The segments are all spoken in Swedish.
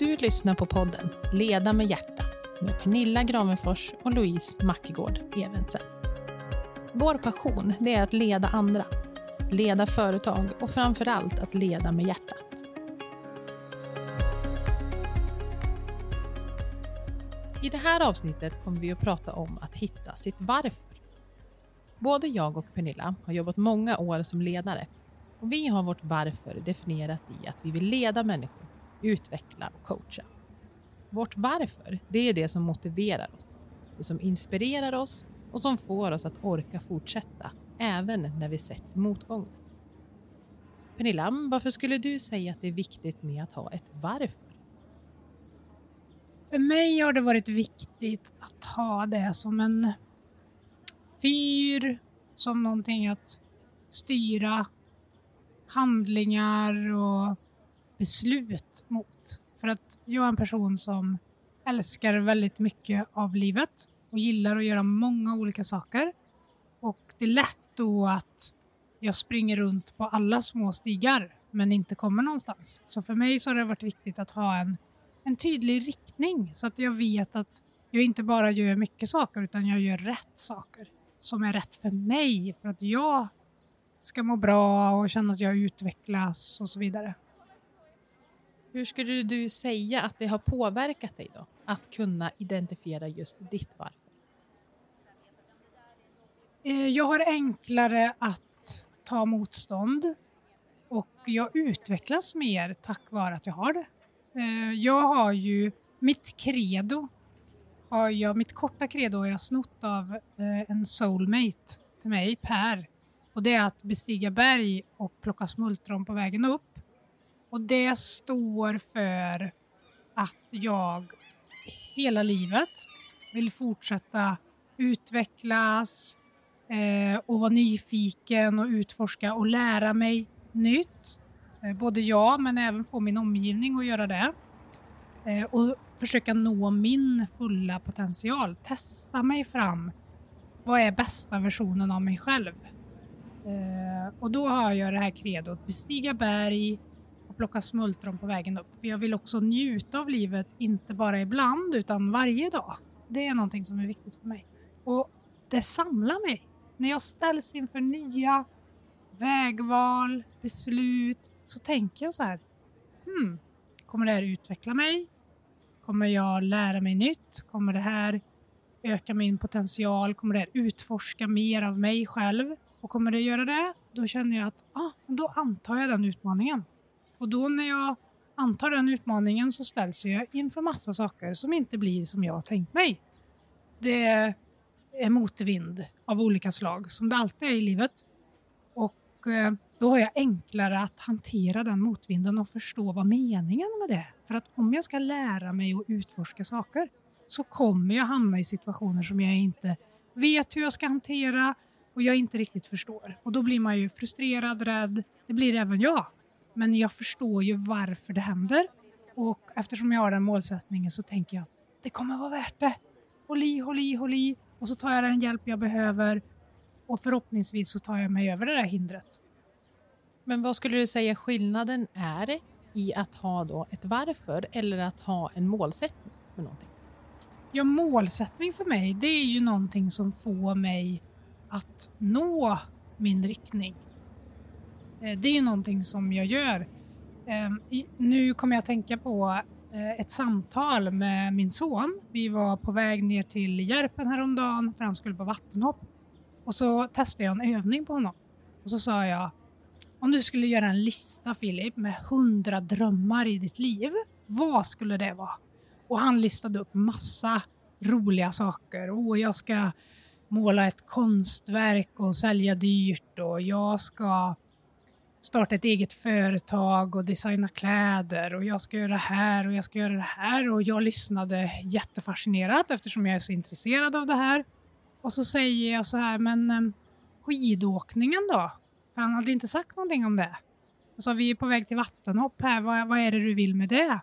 Du lyssnar på podden Leda med hjärta med Pernilla Gravenfors och Louise Mackegård Evensen. Vår passion det är att leda andra, leda företag och framför allt att leda med hjärtat. I det här avsnittet kommer vi att prata om att hitta sitt varför. Både jag och Pernilla har jobbat många år som ledare och vi har vårt varför definierat i att vi vill leda människor, utveckla och coacha. Vårt varför, det är det som motiverar oss, det som inspirerar oss och som får oss att orka fortsätta även när vi sätts i motgång. Pernilla, varför skulle du säga att det är viktigt med att ha ett varför? För mig har det varit viktigt att ha det som en fyr, som någonting att styra handlingar och beslut mot. För att jag är en person som älskar väldigt mycket av livet och gillar att göra många olika saker. Och det är lätt då att jag springer runt på alla små stigar men inte kommer någonstans. Så för mig så har det varit viktigt att ha en, en tydlig riktning så att jag vet att jag inte bara gör mycket saker utan jag gör rätt saker som är rätt för mig för att jag ska må bra och känna att jag utvecklas och så vidare. Hur skulle du säga att det har påverkat dig då? Att kunna identifiera just ditt varför? Eh, jag har enklare att ta motstånd och jag utvecklas mer tack vare att jag har det. Eh, jag har ju mitt credo, har jag, mitt korta credo har jag snott av eh, en soulmate till mig, Per. Och det är att bestiga berg och plocka smultron på vägen upp. Och det står för att jag hela livet vill fortsätta utvecklas eh, och vara nyfiken och utforska och lära mig nytt. Eh, både jag men även få min omgivning att göra det. Eh, och försöka nå min fulla potential. Testa mig fram. Vad är bästa versionen av mig själv? Eh, och då har jag det här kredot, bestiga berg plocka smultron på vägen upp. För jag vill också njuta av livet, inte bara ibland utan varje dag. Det är någonting som är viktigt för mig. Och det samlar mig. När jag ställs inför nya vägval, beslut, så tänker jag så här. Hmm, kommer det här utveckla mig? Kommer jag lära mig nytt? Kommer det här öka min potential? Kommer det här utforska mer av mig själv? Och kommer det göra det, då känner jag att ah, då antar jag den utmaningen. Och då när jag antar den utmaningen så ställs jag inför massa saker som inte blir som jag har tänkt mig. Det är motvind av olika slag, som det alltid är i livet. Och eh, då har jag enklare att hantera den motvinden och förstå vad meningen med det För att om jag ska lära mig att utforska saker så kommer jag hamna i situationer som jag inte vet hur jag ska hantera och jag inte riktigt förstår. Och då blir man ju frustrerad, rädd. Det blir även jag. Men jag förstår ju varför det händer. Och eftersom jag har den målsättningen så tänker jag att det kommer vara värt det. Håll i, håll i, håll i. Och så tar jag den hjälp jag behöver. Och förhoppningsvis så tar jag mig över det där hindret. Men vad skulle du säga skillnaden är i att ha då ett varför eller att ha en målsättning för någonting? Ja, målsättning för mig, det är ju någonting som får mig att nå min riktning. Eh, det är ju någonting som jag gör. Ehm, nu kommer jag att tänka på eh, ett samtal med min son. Vi var på väg ner till Järpen häromdagen för han skulle på vattenhopp. Och så testade jag en övning på honom. Och så sa jag, om du skulle göra en lista Filip med hundra drömmar i ditt liv, vad skulle det vara? Och han listade upp massa roliga saker. Åh, jag ska måla ett konstverk och sälja dyrt och jag ska starta ett eget företag och designa kläder och jag ska göra det här och jag ska göra det här och jag lyssnade jättefascinerat eftersom jag är så intresserad av det här. Och så säger jag så här, men ehm, skidåkningen då? För han hade inte sagt någonting om det. Jag sa, vi är på väg till vattenhopp här, vad, vad är det du vill med det?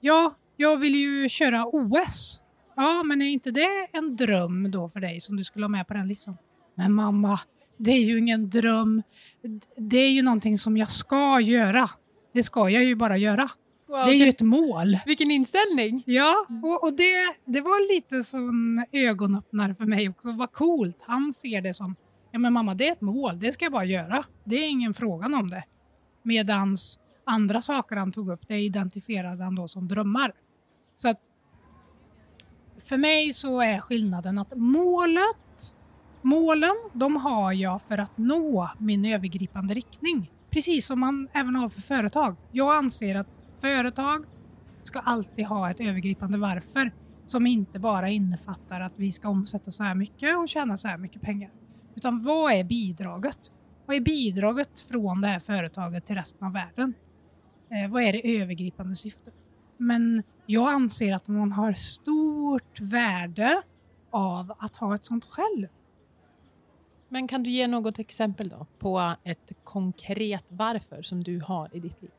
Ja, jag vill ju köra OS. Ja, men är inte det en dröm då för dig som du skulle ha med på den listan? Men mamma, det är ju ingen dröm. Det är ju någonting som jag ska göra. Det ska jag ju bara göra. Wow, det är ju ett mål. Vilken inställning! Ja, och, och det, det var lite sån ögonöppnare för mig också. Vad coolt. Han ser det som, ja men mamma det är ett mål, det ska jag bara göra. Det är ingen frågan om det. Medans andra saker han tog upp, det identifierade han då som drömmar. Så att för mig så är skillnaden att målet, målen, de har jag för att nå min övergripande riktning. Precis som man även har för företag. Jag anser att företag ska alltid ha ett övergripande varför som inte bara innefattar att vi ska omsätta så här mycket och tjäna så här mycket pengar. Utan vad är bidraget? Vad är bidraget från det här företaget till resten av världen? Eh, vad är det övergripande syftet? Men jag anser att man har stort värde av att ha ett sånt själv. Men kan du ge något exempel då på ett konkret varför som du har i ditt liv?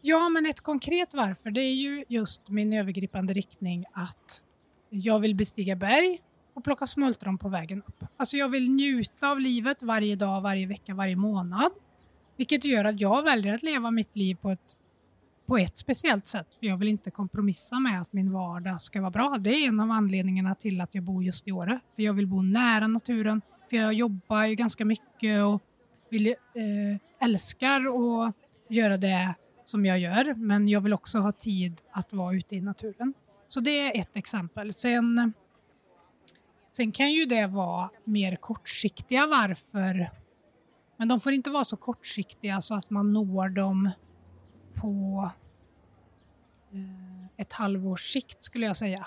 Ja, men ett konkret varför det är ju just min övergripande riktning att jag vill bestiga berg och plocka smultron på vägen upp. Alltså jag vill njuta av livet varje dag, varje vecka, varje månad. Vilket gör att jag väljer att leva mitt liv på ett, på ett speciellt sätt. För jag vill inte kompromissa med att min vardag ska vara bra. Det är en av anledningarna till att jag bor just i Åre. För jag vill bo nära naturen. För jag jobbar ju ganska mycket och vill, eh, älskar att göra det som jag gör. Men jag vill också ha tid att vara ute i naturen. Så det är ett exempel. Sen, sen kan ju det vara mer kortsiktiga varför men de får inte vara så kortsiktiga så att man når dem på eh, ett halvårs sikt skulle jag säga.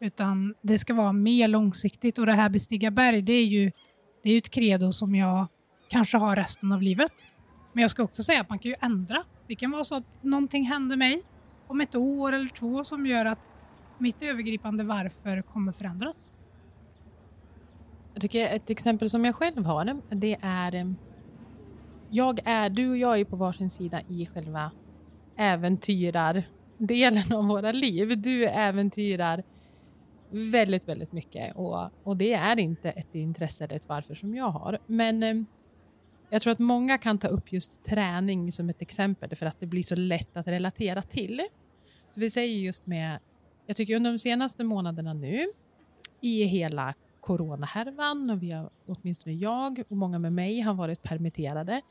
Utan det ska vara mer långsiktigt och det här bestiga berg det är ju det är ett credo som jag kanske har resten av livet. Men jag ska också säga att man kan ju ändra. Det kan vara så att någonting händer mig om ett år eller två som gör att mitt övergripande varför kommer förändras. Jag tycker ett exempel som jag själv har, det är... Eh, jag är, du och jag är på varsin sida i själva äventyrar-delen av våra liv. Du äventyrar väldigt, väldigt mycket och, och det är inte ett intresse eller ett varför som jag har. Men eh, jag tror att många kan ta upp just träning som ett exempel för att det blir så lätt att relatera till. Så vi säger just med, jag tycker under de senaste månaderna nu i hela coronahärvan och vi har, åtminstone jag och många med mig har varit permitterade.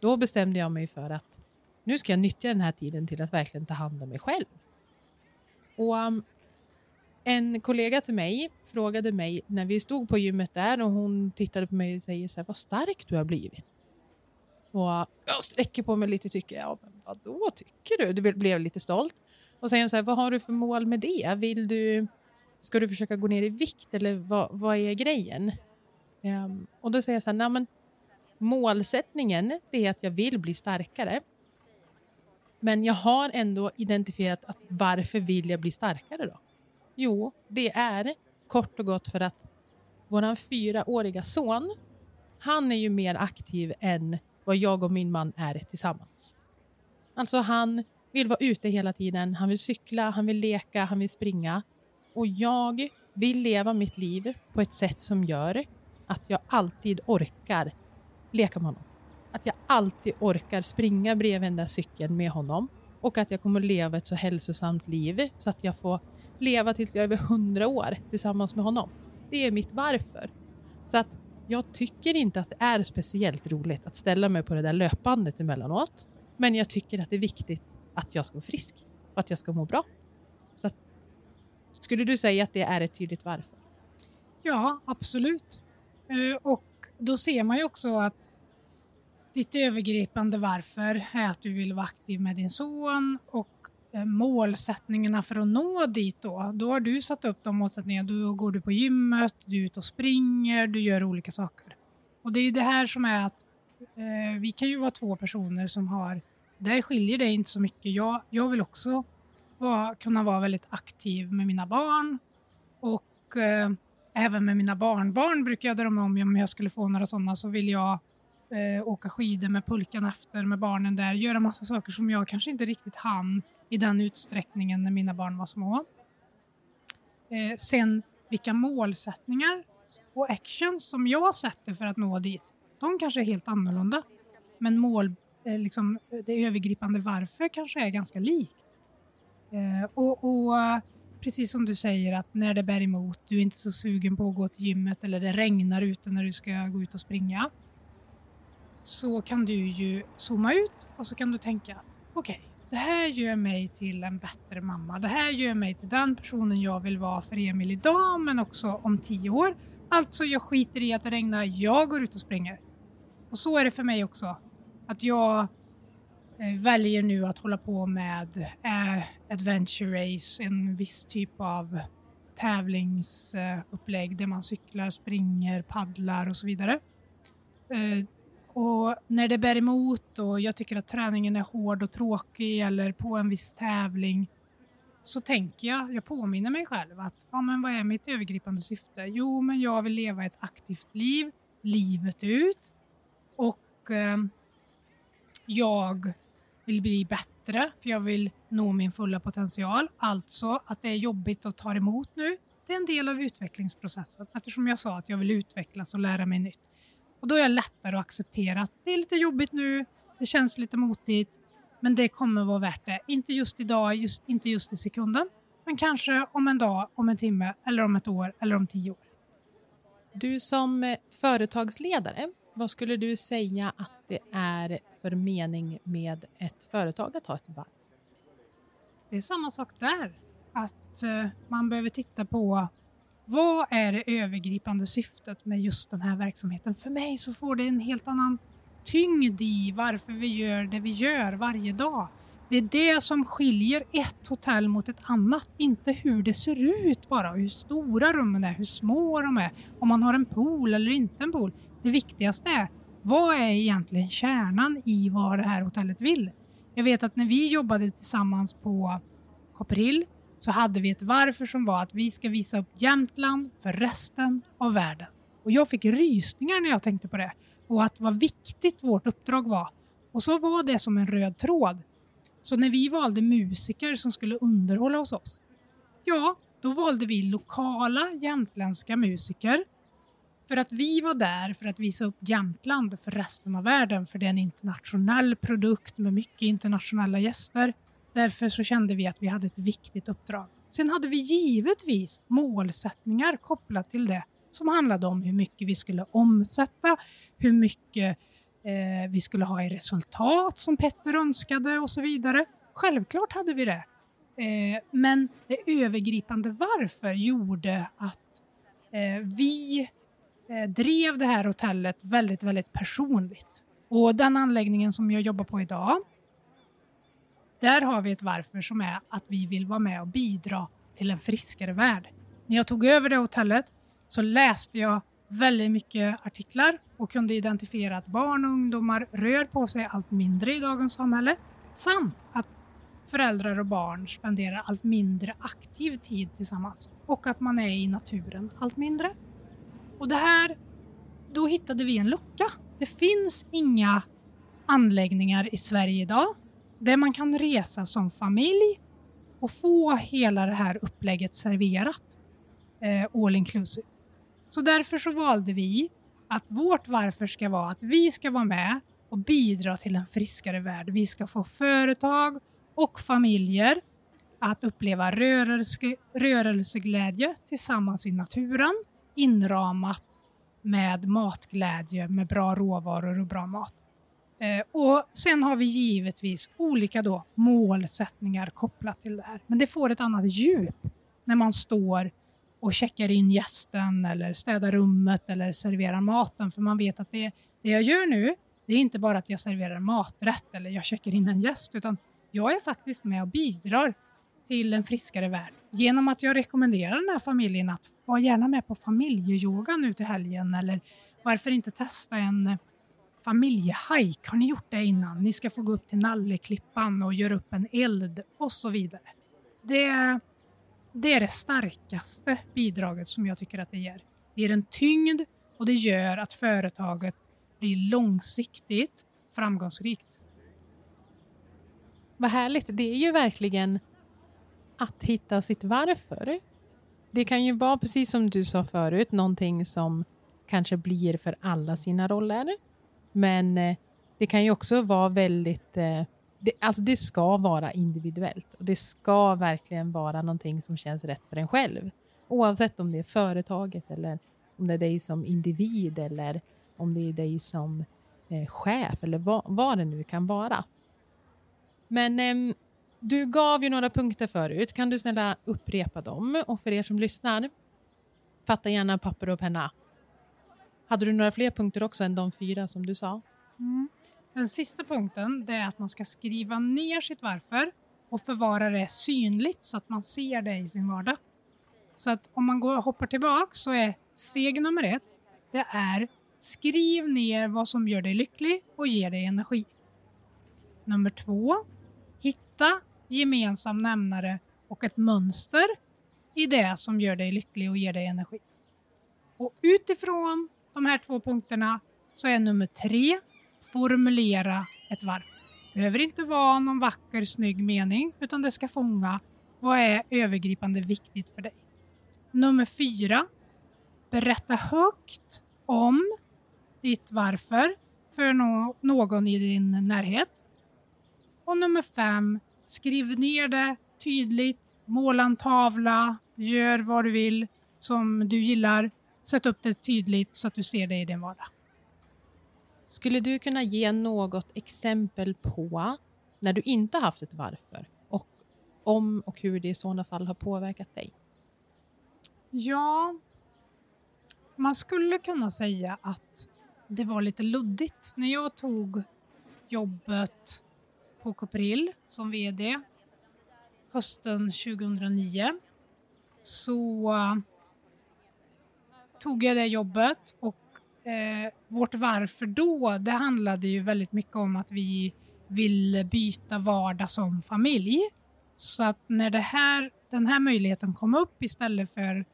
Då bestämde jag mig för att nu ska jag nyttja den här tiden till att verkligen ta hand om mig själv. Och um, en kollega till mig frågade mig när vi stod på gymmet där och hon tittade på mig och säger så här, vad stark du har blivit. Och jag sträcker på mig lite och tycker, ja men vadå tycker du? Du blev lite stolt. Och säger så här, vad har du för mål med det? Vill du Ska du försöka gå ner i vikt eller vad, vad är grejen? Um, och då säger jag så här, nej men målsättningen är att jag vill bli starkare. Men jag har ändå identifierat att varför vill jag bli starkare då? Jo, det är kort och gott för att vår fyraåriga son, han är ju mer aktiv än vad jag och min man är tillsammans. Alltså han vill vara ute hela tiden, han vill cykla, han vill leka, han vill springa. Och jag vill leva mitt liv på ett sätt som gör att jag alltid orkar leka med honom. Att jag alltid orkar springa bredvid den där cykeln med honom och att jag kommer leva ett så hälsosamt liv så att jag får leva tills jag är över hundra år tillsammans med honom. Det är mitt varför. Så att jag tycker inte att det är speciellt roligt att ställa mig på det där löpbandet emellanåt. Men jag tycker att det är viktigt att jag ska vara frisk och att jag ska må bra. Så att skulle du säga att det är ett tydligt varför? Ja, absolut. Eh, och då ser man ju också att ditt övergripande varför är att du vill vara aktiv med din son och Eh, målsättningarna för att nå dit då, då har du satt upp de målsättningarna. Då går du på gymmet, du är ute och springer, du gör olika saker. Och det är ju det här som är att eh, vi kan ju vara två personer som har, där skiljer det inte så mycket. Jag, jag vill också vara, kunna vara väldigt aktiv med mina barn och eh, även med mina barnbarn brukar jag drömma om om jag skulle få några sådana så vill jag eh, åka skidor med pulkan efter med barnen där, göra massa saker som jag kanske inte riktigt hann i den utsträckningen när mina barn var små. Eh, sen vilka målsättningar och actions som jag sätter för att nå dit, de kanske är helt annorlunda. Men mål, eh, liksom, det övergripande varför kanske är ganska likt. Eh, och, och precis som du säger att när det bär emot, du är inte så sugen på att gå till gymmet eller det regnar ute när du ska gå ut och springa. Så kan du ju zooma ut och så kan du tänka att okej, okay, det här gör mig till en bättre mamma. Det här gör mig till den personen jag vill vara för Emil idag men också om tio år. Alltså, jag skiter i att det regnar, jag går ut och springer. Och så är det för mig också. Att jag eh, väljer nu att hålla på med eh, adventure race, en viss typ av tävlingsupplägg där man cyklar, springer, paddlar och så vidare. Eh, och när det bär emot och jag tycker att träningen är hård och tråkig eller på en viss tävling så tänker jag, jag påminner mig själv att ja, men vad är mitt övergripande syfte? Jo, men jag vill leva ett aktivt liv, livet ut och eh, jag vill bli bättre för jag vill nå min fulla potential. Alltså att det är jobbigt att ta emot nu. Det är en del av utvecklingsprocessen eftersom jag sa att jag vill utvecklas och lära mig nytt. Och då är jag lättare att acceptera att det är lite jobbigt nu, det känns lite motigt, men det kommer vara värt det. Inte just idag, just, inte just i sekunden, men kanske om en dag, om en timme, eller om ett år eller om tio år. Du som eh, företagsledare, vad skulle du säga att det är för mening med ett företag att ha ett varv? Det är samma sak där. Att eh, man behöver titta på vad är det övergripande syftet med just den här verksamheten? För mig så får det en helt annan tyngd i varför vi gör det vi gör varje dag. Det är det som skiljer ett hotell mot ett annat, inte hur det ser ut bara, hur stora rummen är, hur små de är, om man har en pool eller inte en pool. Det viktigaste är, vad är egentligen kärnan i vad det här hotellet vill? Jag vet att när vi jobbade tillsammans på Copperhill så hade vi ett varför som var att vi ska visa upp Jämtland för resten av världen. Och jag fick rysningar när jag tänkte på det och att vad viktigt vårt uppdrag var. Och så var det som en röd tråd. Så när vi valde musiker som skulle underhålla hos oss, ja, då valde vi lokala jämtländska musiker för att vi var där för att visa upp Jämtland för resten av världen, för det är en internationell produkt med mycket internationella gäster. Därför så kände vi att vi hade ett viktigt uppdrag. Sen hade vi givetvis målsättningar kopplat till det som handlade om hur mycket vi skulle omsätta, hur mycket eh, vi skulle ha i resultat som Petter önskade och så vidare. Självklart hade vi det. Eh, men det övergripande varför gjorde att eh, vi eh, drev det här hotellet väldigt, väldigt personligt. Och den anläggningen som jag jobbar på idag, där har vi ett varför som är att vi vill vara med och bidra till en friskare värld. När jag tog över det hotellet så läste jag väldigt mycket artiklar och kunde identifiera att barn och ungdomar rör på sig allt mindre i dagens samhälle samt att föräldrar och barn spenderar allt mindre aktiv tid tillsammans och att man är i naturen allt mindre. Och det här, då hittade vi en lucka. Det finns inga anläggningar i Sverige idag där man kan resa som familj och få hela det här upplägget serverat eh, all inclusive. Så därför så valde vi att vårt varför ska vara att vi ska vara med och bidra till en friskare värld. Vi ska få företag och familjer att uppleva rörelse, rörelseglädje tillsammans i naturen inramat med matglädje med bra råvaror och bra mat. Eh, och Sen har vi givetvis olika då målsättningar kopplat till det här. Men det får ett annat djup när man står och checkar in gästen eller städar rummet eller serverar maten. För man vet att det, det jag gör nu, det är inte bara att jag serverar maträtt eller jag checkar in en gäst, utan jag är faktiskt med och bidrar till en friskare värld genom att jag rekommenderar den här familjen att vara gärna med på familjeyoga nu till helgen eller varför inte testa en familjehajk? Har ni gjort det innan? Ni ska få gå upp till Nalleklippan och göra upp en eld och så vidare. Det det är det starkaste bidraget som jag tycker att det ger. Det ger en tyngd och det gör att företaget blir långsiktigt framgångsrikt. Vad härligt. Det är ju verkligen att hitta sitt varför. Det kan ju vara, precis som du sa förut, någonting som kanske blir för alla sina roller. Men eh, det kan ju också vara väldigt... Eh, det, alltså det ska vara individuellt och det ska verkligen vara någonting som känns rätt för en själv. Oavsett om det är företaget eller om det är dig som individ eller om det är dig som eh, chef eller vad, vad det nu kan vara. Men eh, du gav ju några punkter förut. Kan du snälla upprepa dem? Och för er som lyssnar, fatta gärna papper och penna. Hade du några fler punkter också än de fyra som du sa? Mm. Den sista punkten det är att man ska skriva ner sitt varför och förvara det synligt så att man ser det i sin vardag. Så att om man går och hoppar tillbaka så är steg nummer ett, det är skriv ner vad som gör dig lycklig och ger dig energi. Nummer två, hitta gemensam nämnare och ett mönster i det som gör dig lycklig och ger dig energi. Och utifrån de här två punkterna så är nummer tre formulera ett varför. Det behöver inte vara någon vacker, snygg mening utan det ska fånga vad är övergripande viktigt för dig. Nummer fyra, berätta högt om ditt varför för någon i din närhet. Och nummer fem, skriv ner det tydligt, måla en tavla, gör vad du vill som du gillar. Sätt upp det tydligt så att du ser det i din vardag. Skulle du kunna ge något exempel på när du inte haft ett varför och om och hur det i sådana fall har påverkat dig? Ja, man skulle kunna säga att det var lite luddigt. När jag tog jobbet på Copril som VD hösten 2009 så tog jag det jobbet och eh, vårt varför då, det handlade ju väldigt mycket om att vi vill byta vardag som familj. Så att när det här, den här möjligheten kom upp istället för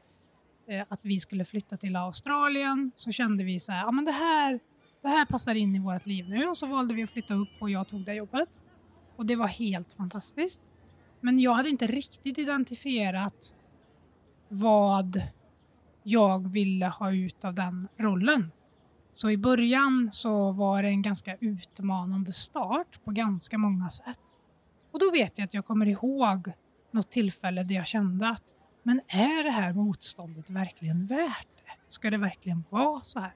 eh, att vi skulle flytta till Australien så kände vi så här, ja men det här, det här passar in i vårt liv nu och så valde vi att flytta upp och jag tog det jobbet. Och det var helt fantastiskt. Men jag hade inte riktigt identifierat vad jag ville ha ut av den rollen. Så i början så var det en ganska utmanande start på ganska många sätt. Och då vet jag att jag kommer ihåg något tillfälle där jag kände att men är det här motståndet verkligen värt det? Ska det verkligen vara så här?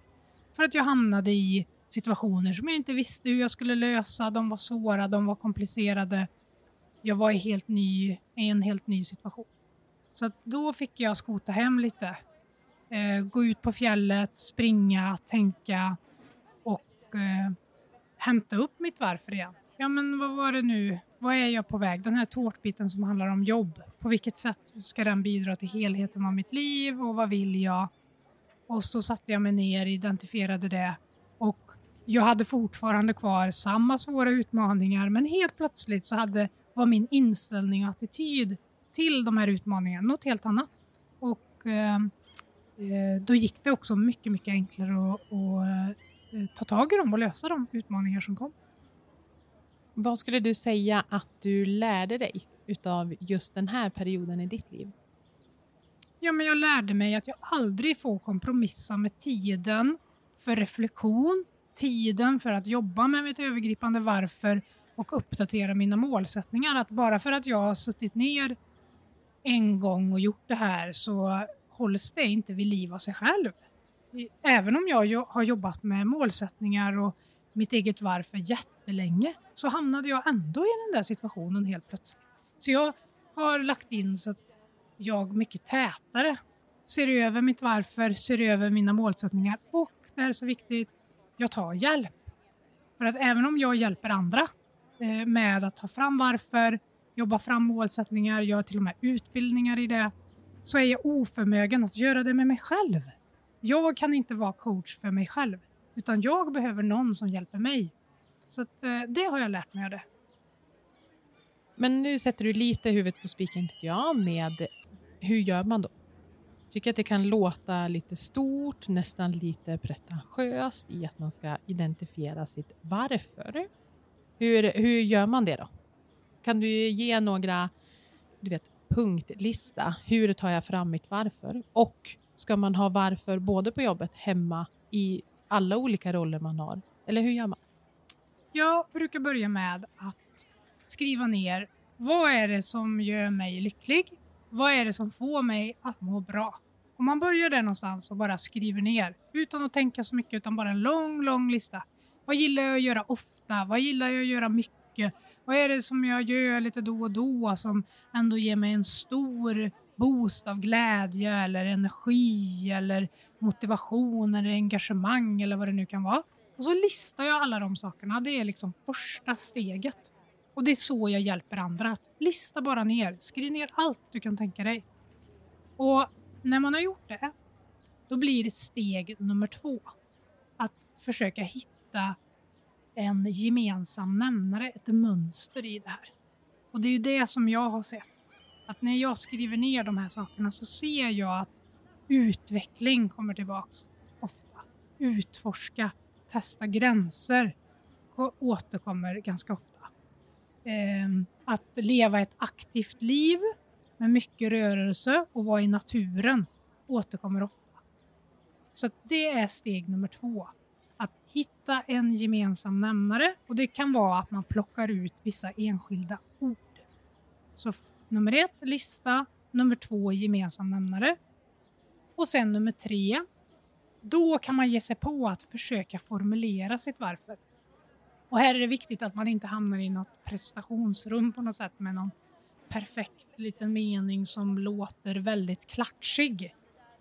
För att jag hamnade i situationer som jag inte visste hur jag skulle lösa. De var svåra, de var komplicerade. Jag var i, helt ny, i en helt ny situation. Så att då fick jag skota hem lite. Eh, gå ut på fjället, springa, tänka och eh, hämta upp mitt varför igen. Ja, men vad var det nu? Vad är jag på väg? Den här tårtbiten som handlar om jobb. På vilket sätt ska den bidra till helheten av mitt liv och vad vill jag? Och så satte jag mig ner, identifierade det och jag hade fortfarande kvar samma svåra utmaningar men helt plötsligt så hade, var min inställning och attityd till de här utmaningarna något helt annat. Och eh, eh då gick det också mycket, mycket enklare att, att eh, ta tag i dem och lösa de utmaningar som kom. Vad skulle du säga att du lärde dig utav just den här perioden i ditt liv? Ja, men jag lärde mig att jag aldrig får kompromissa med tiden för reflektion, tiden för att jobba med mitt övergripande varför och uppdatera mina målsättningar. Att bara för att jag har suttit ner en gång och gjort det här så hålls det inte vid liv av sig själv. Även om jag har jobbat med målsättningar och mitt eget varför jättelänge så hamnade jag ändå i den där situationen helt plötsligt. Så jag har lagt in så att jag mycket tätare ser över mitt varför, ser över mina målsättningar och det här är så viktigt, jag tar hjälp. För att även om jag hjälper andra eh, med att ta fram varför, jobba fram målsättningar, gör till och med utbildningar i det, så är jag oförmögen att göra det med mig själv. Jag kan inte vara coach för mig själv, utan jag behöver någon som hjälper mig. Så att, eh, det har jag lärt mig av det. Men nu sätter du lite huvudet på spiken tycker jag med hur gör man då? tycker att det kan låta lite stort, nästan lite pretentiöst i att man ska identifiera sitt varför. Hur, hur gör man det då? Kan du ge några du vet, punktlista? Hur tar jag fram mitt varför? Och ska man ha varför både på jobbet, hemma, i alla olika roller man har? Eller hur gör man? Jag brukar börja med att skriva ner vad är det som gör mig lycklig? Vad är det som får mig att må bra? Om man börjar där någonstans och bara skriver ner utan att tänka så mycket utan bara en lång, lång lista. Vad gillar jag att göra ofta? Vad gillar jag att göra mycket? Vad är det som jag gör lite då och då som ändå ger mig en stor boost av glädje eller energi eller motivation eller engagemang eller vad det nu kan vara. Och så listar jag alla de sakerna. Det är liksom första steget. Och det är så jag hjälper andra. Att lista bara ner. Skriv ner allt du kan tänka dig. Och när man har gjort det, då blir det steg nummer två. Att försöka hitta en gemensam nämnare, ett mönster i det här. Och det är ju det som jag har sett. Att när jag skriver ner de här sakerna så ser jag att utveckling kommer tillbaks ofta. Utforska, testa gränser återkommer ganska ofta. Ehm, att leva ett aktivt liv med mycket rörelse och vara i naturen återkommer ofta. Så det är steg nummer två. Att hitta en gemensam nämnare och det kan vara att man plockar ut vissa enskilda ord. Så nummer ett, lista. Nummer två, gemensam nämnare. Och sen nummer tre, då kan man ge sig på att försöka formulera sitt varför. Och här är det viktigt att man inte hamnar i något prestationsrum på något sätt med någon perfekt liten mening som låter väldigt klatschig.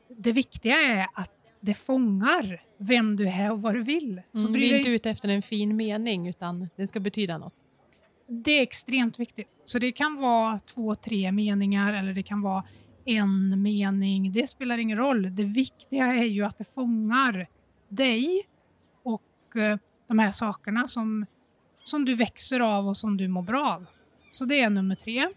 Det viktiga är att det fångar vem du är och vad du vill. Så mm, vi är inte ute efter en fin mening utan det ska betyda något. Det är extremt viktigt. Så det kan vara två, tre meningar eller det kan vara en mening. Det spelar ingen roll. Det viktiga är ju att det fångar dig och eh, de här sakerna som, som du växer av och som du mår bra av. Så det är nummer tre.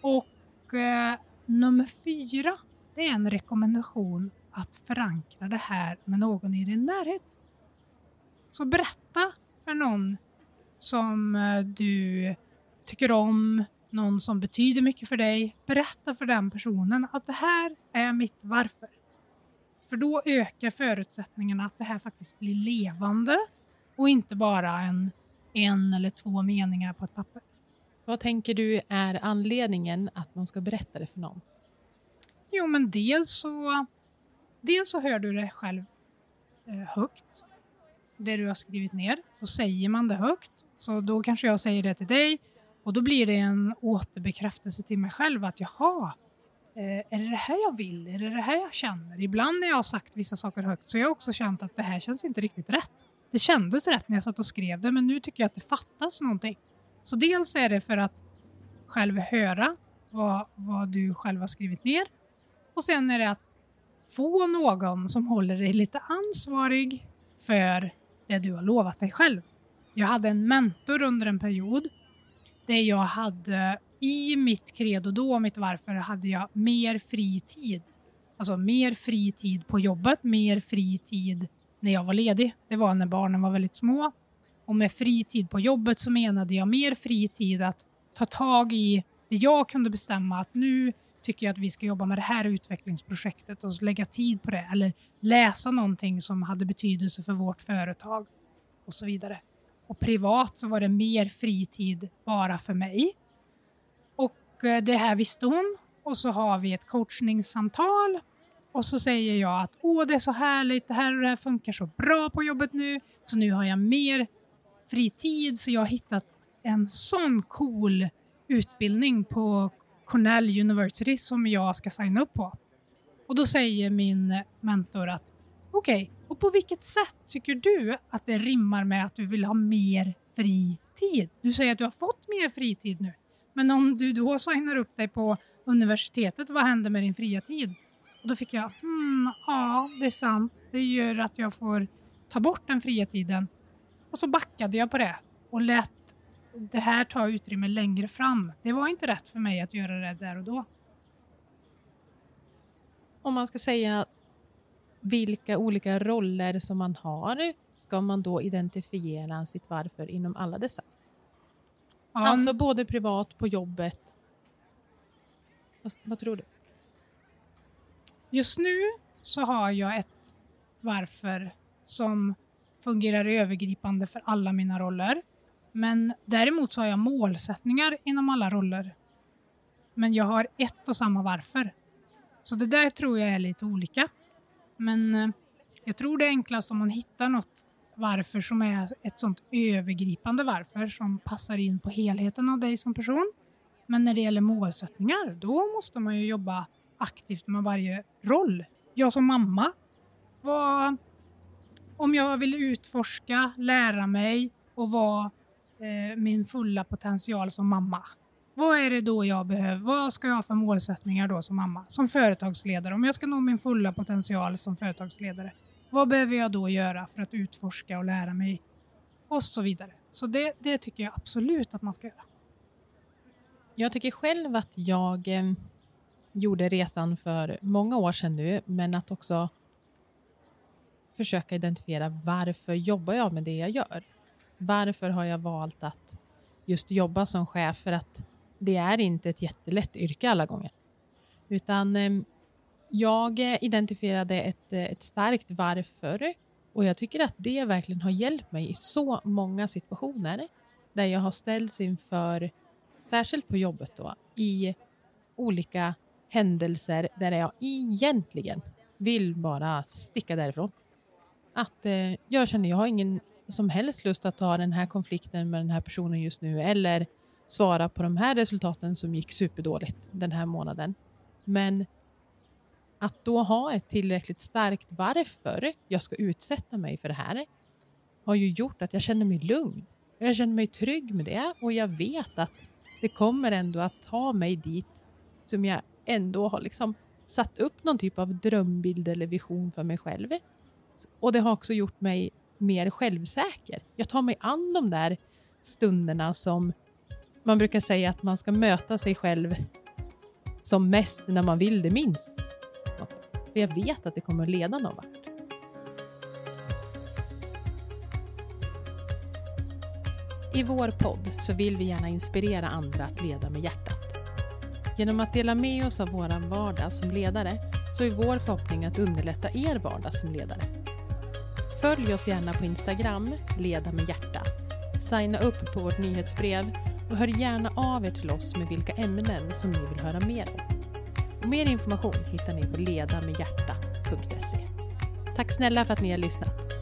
Och eh, nummer fyra, det är en rekommendation att förankra det här med någon i din närhet. Så berätta för någon som eh, du tycker om, någon som betyder mycket för dig. Berätta för den personen att det här är mitt varför. För då ökar förutsättningarna att det här faktiskt blir levande och inte bara en, en eller två meningar på ett papper. Vad tänker du är anledningen att man ska berätta det för någon? Jo, men dels så, dels så hör du det själv eh, högt, det du har skrivit ner. Då säger man det högt, så då kanske jag säger det till dig och då blir det en återbekräftelse till mig själv att jaha, eh, är det det här jag vill? Är det det här jag känner? Ibland när jag har sagt vissa saker högt så har jag också känt att det här känns inte riktigt rätt. Det kändes rätt när jag satt och skrev det men nu tycker jag att det fattas någonting. Så dels är det för att själv höra vad, vad du själv har skrivit ner och sen är det att få någon som håller dig lite ansvarig för det du har lovat dig själv. Jag hade en mentor under en period där jag hade i mitt credo då, mitt varför, hade jag mer fri tid. Alltså mer fri tid på jobbet, mer fri tid när jag var ledig. Det var när barnen var väldigt små. Och med fri tid på jobbet så menade jag mer fri tid att ta tag i det jag kunde bestämma att nu tycker jag att vi ska jobba med det här utvecklingsprojektet och lägga tid på det. Eller läsa någonting som hade betydelse för vårt företag och så vidare. Och privat så var det mer fritid bara för mig. Och eh, det här visste hon. Och så har vi ett coachningssamtal och så säger jag att åh, det är så härligt, det här och det här funkar så bra på jobbet nu, så nu har jag mer fritid, så jag har hittat en sån cool utbildning på Cornell University som jag ska signa upp på. Och då säger min mentor att okej, okay, och på vilket sätt tycker du att det rimmar med att du vill ha mer fri tid? Du säger att du har fått mer fritid nu, men om du då signar upp dig på universitetet, vad händer med din fria tid? Och då fick jag, hmm, ja, det är sant. Det gör att jag får ta bort den fria tiden. Och så backade jag på det och lät det här ta utrymme längre fram. Det var inte rätt för mig att göra det där och då. Om man ska säga vilka olika roller som man har, ska man då identifiera sitt varför inom alla dessa? Ja. Alltså både privat, på jobbet. Vad, vad tror du? Just nu så har jag ett varför som fungerar övergripande för alla mina roller. Men däremot så har jag målsättningar inom alla roller. Men jag har ett och samma varför. Så det där tror jag är lite olika. Men eh, jag tror det är enklast om man hittar något varför som är ett sånt övergripande varför som passar in på helheten av dig som person. Men när det gäller målsättningar, då måste man ju jobba aktivt med varje roll. Jag som mamma, vad, om jag vill utforska, lära mig och vara eh, min fulla potential som mamma. Vad är det då jag behöver? Vad ska jag ha för målsättningar då som mamma? Som företagsledare, om jag ska nå min fulla potential som företagsledare. Vad behöver jag då göra för att utforska och lära mig? Och så vidare. Så det, det tycker jag absolut att man ska göra. Jag tycker själv att jag eh, gjorde resan för många år sedan nu, men att också försöka identifiera varför jobbar jag med det jag gör? Varför har jag valt att just jobba som chef? För att det är inte ett jättelätt yrke alla gånger. Utan eh, jag identifierade ett, eh, ett starkt varför och jag tycker att det verkligen har hjälpt mig i så många situationer där jag har ställts inför, särskilt på jobbet då, i olika händelser där jag egentligen vill bara sticka därifrån. Att eh, jag känner jag har ingen som helst lust att ta den här konflikten med den här personen just nu eller svara på de här resultaten som gick superdåligt den här månaden. Men att då ha ett tillräckligt starkt varför jag ska utsätta mig för det här har ju gjort att jag känner mig lugn. Jag känner mig trygg med det och jag vet att det kommer ändå att ta mig dit som jag ändå har liksom satt upp någon typ av drömbild eller vision för mig själv. Och det har också gjort mig mer självsäker. Jag tar mig an de där stunderna som man brukar säga att man ska möta sig själv som mest när man vill det minst. För jag vet att det kommer att leda någon vart. I vår podd så vill vi gärna inspirera andra att leda med hjärtat. Genom att dela med oss av vår vardag som ledare så är vår förhoppning att underlätta er vardag som ledare. Följ oss gärna på Instagram, Leda med hjärta. Signa upp på vårt nyhetsbrev och hör gärna av er till oss med vilka ämnen som ni vill höra mer om. Och mer information hittar ni på ledamedhjärta.se. Tack snälla för att ni har lyssnat.